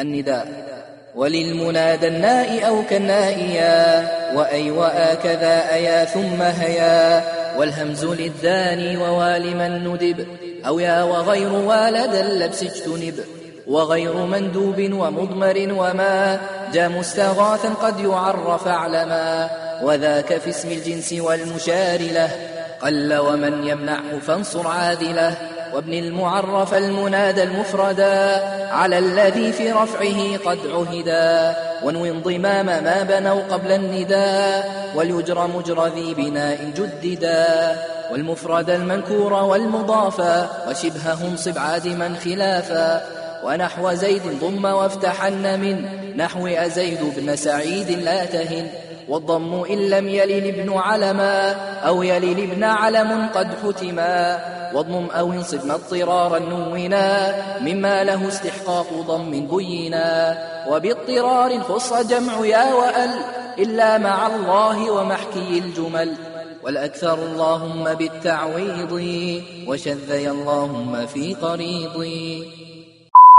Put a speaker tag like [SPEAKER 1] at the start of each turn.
[SPEAKER 1] النداء. وللمنادى الناء أو كالنائيا وأي وآكذا أيا ثم هيا. والهمز للذاني ووال من ندب أو يا وغير والد اللبس اجتنب. وغير مندوب ومضمر وما جاء مستغاثا قد يعرف علما وذاك في اسم الجنس والمشار له قل ومن يمنعه فانصر عاذله وابن المعرف المنادى المفردا على الذي في رفعه قد عهدا وانو انضمام ما بنوا قبل النداء وليجرى مجرى ذي بناء جددا والمفرد المنكور والمضافا وشبهه انصب عادما خلافا ونحو زيد ضم وافتحن من نحو أزيد بن سعيد لا تهن والضم إن لم يلل ابن علما أو يلل ابن علم قد حتما واضمم أو انصب اضطرارا نونا مما له استحقاق ضم بينا وباضطرار خص جمع يا وأل إلا مع الله ومحكي الجمل والأكثر اللهم بالتعويض وشذي اللهم في قريض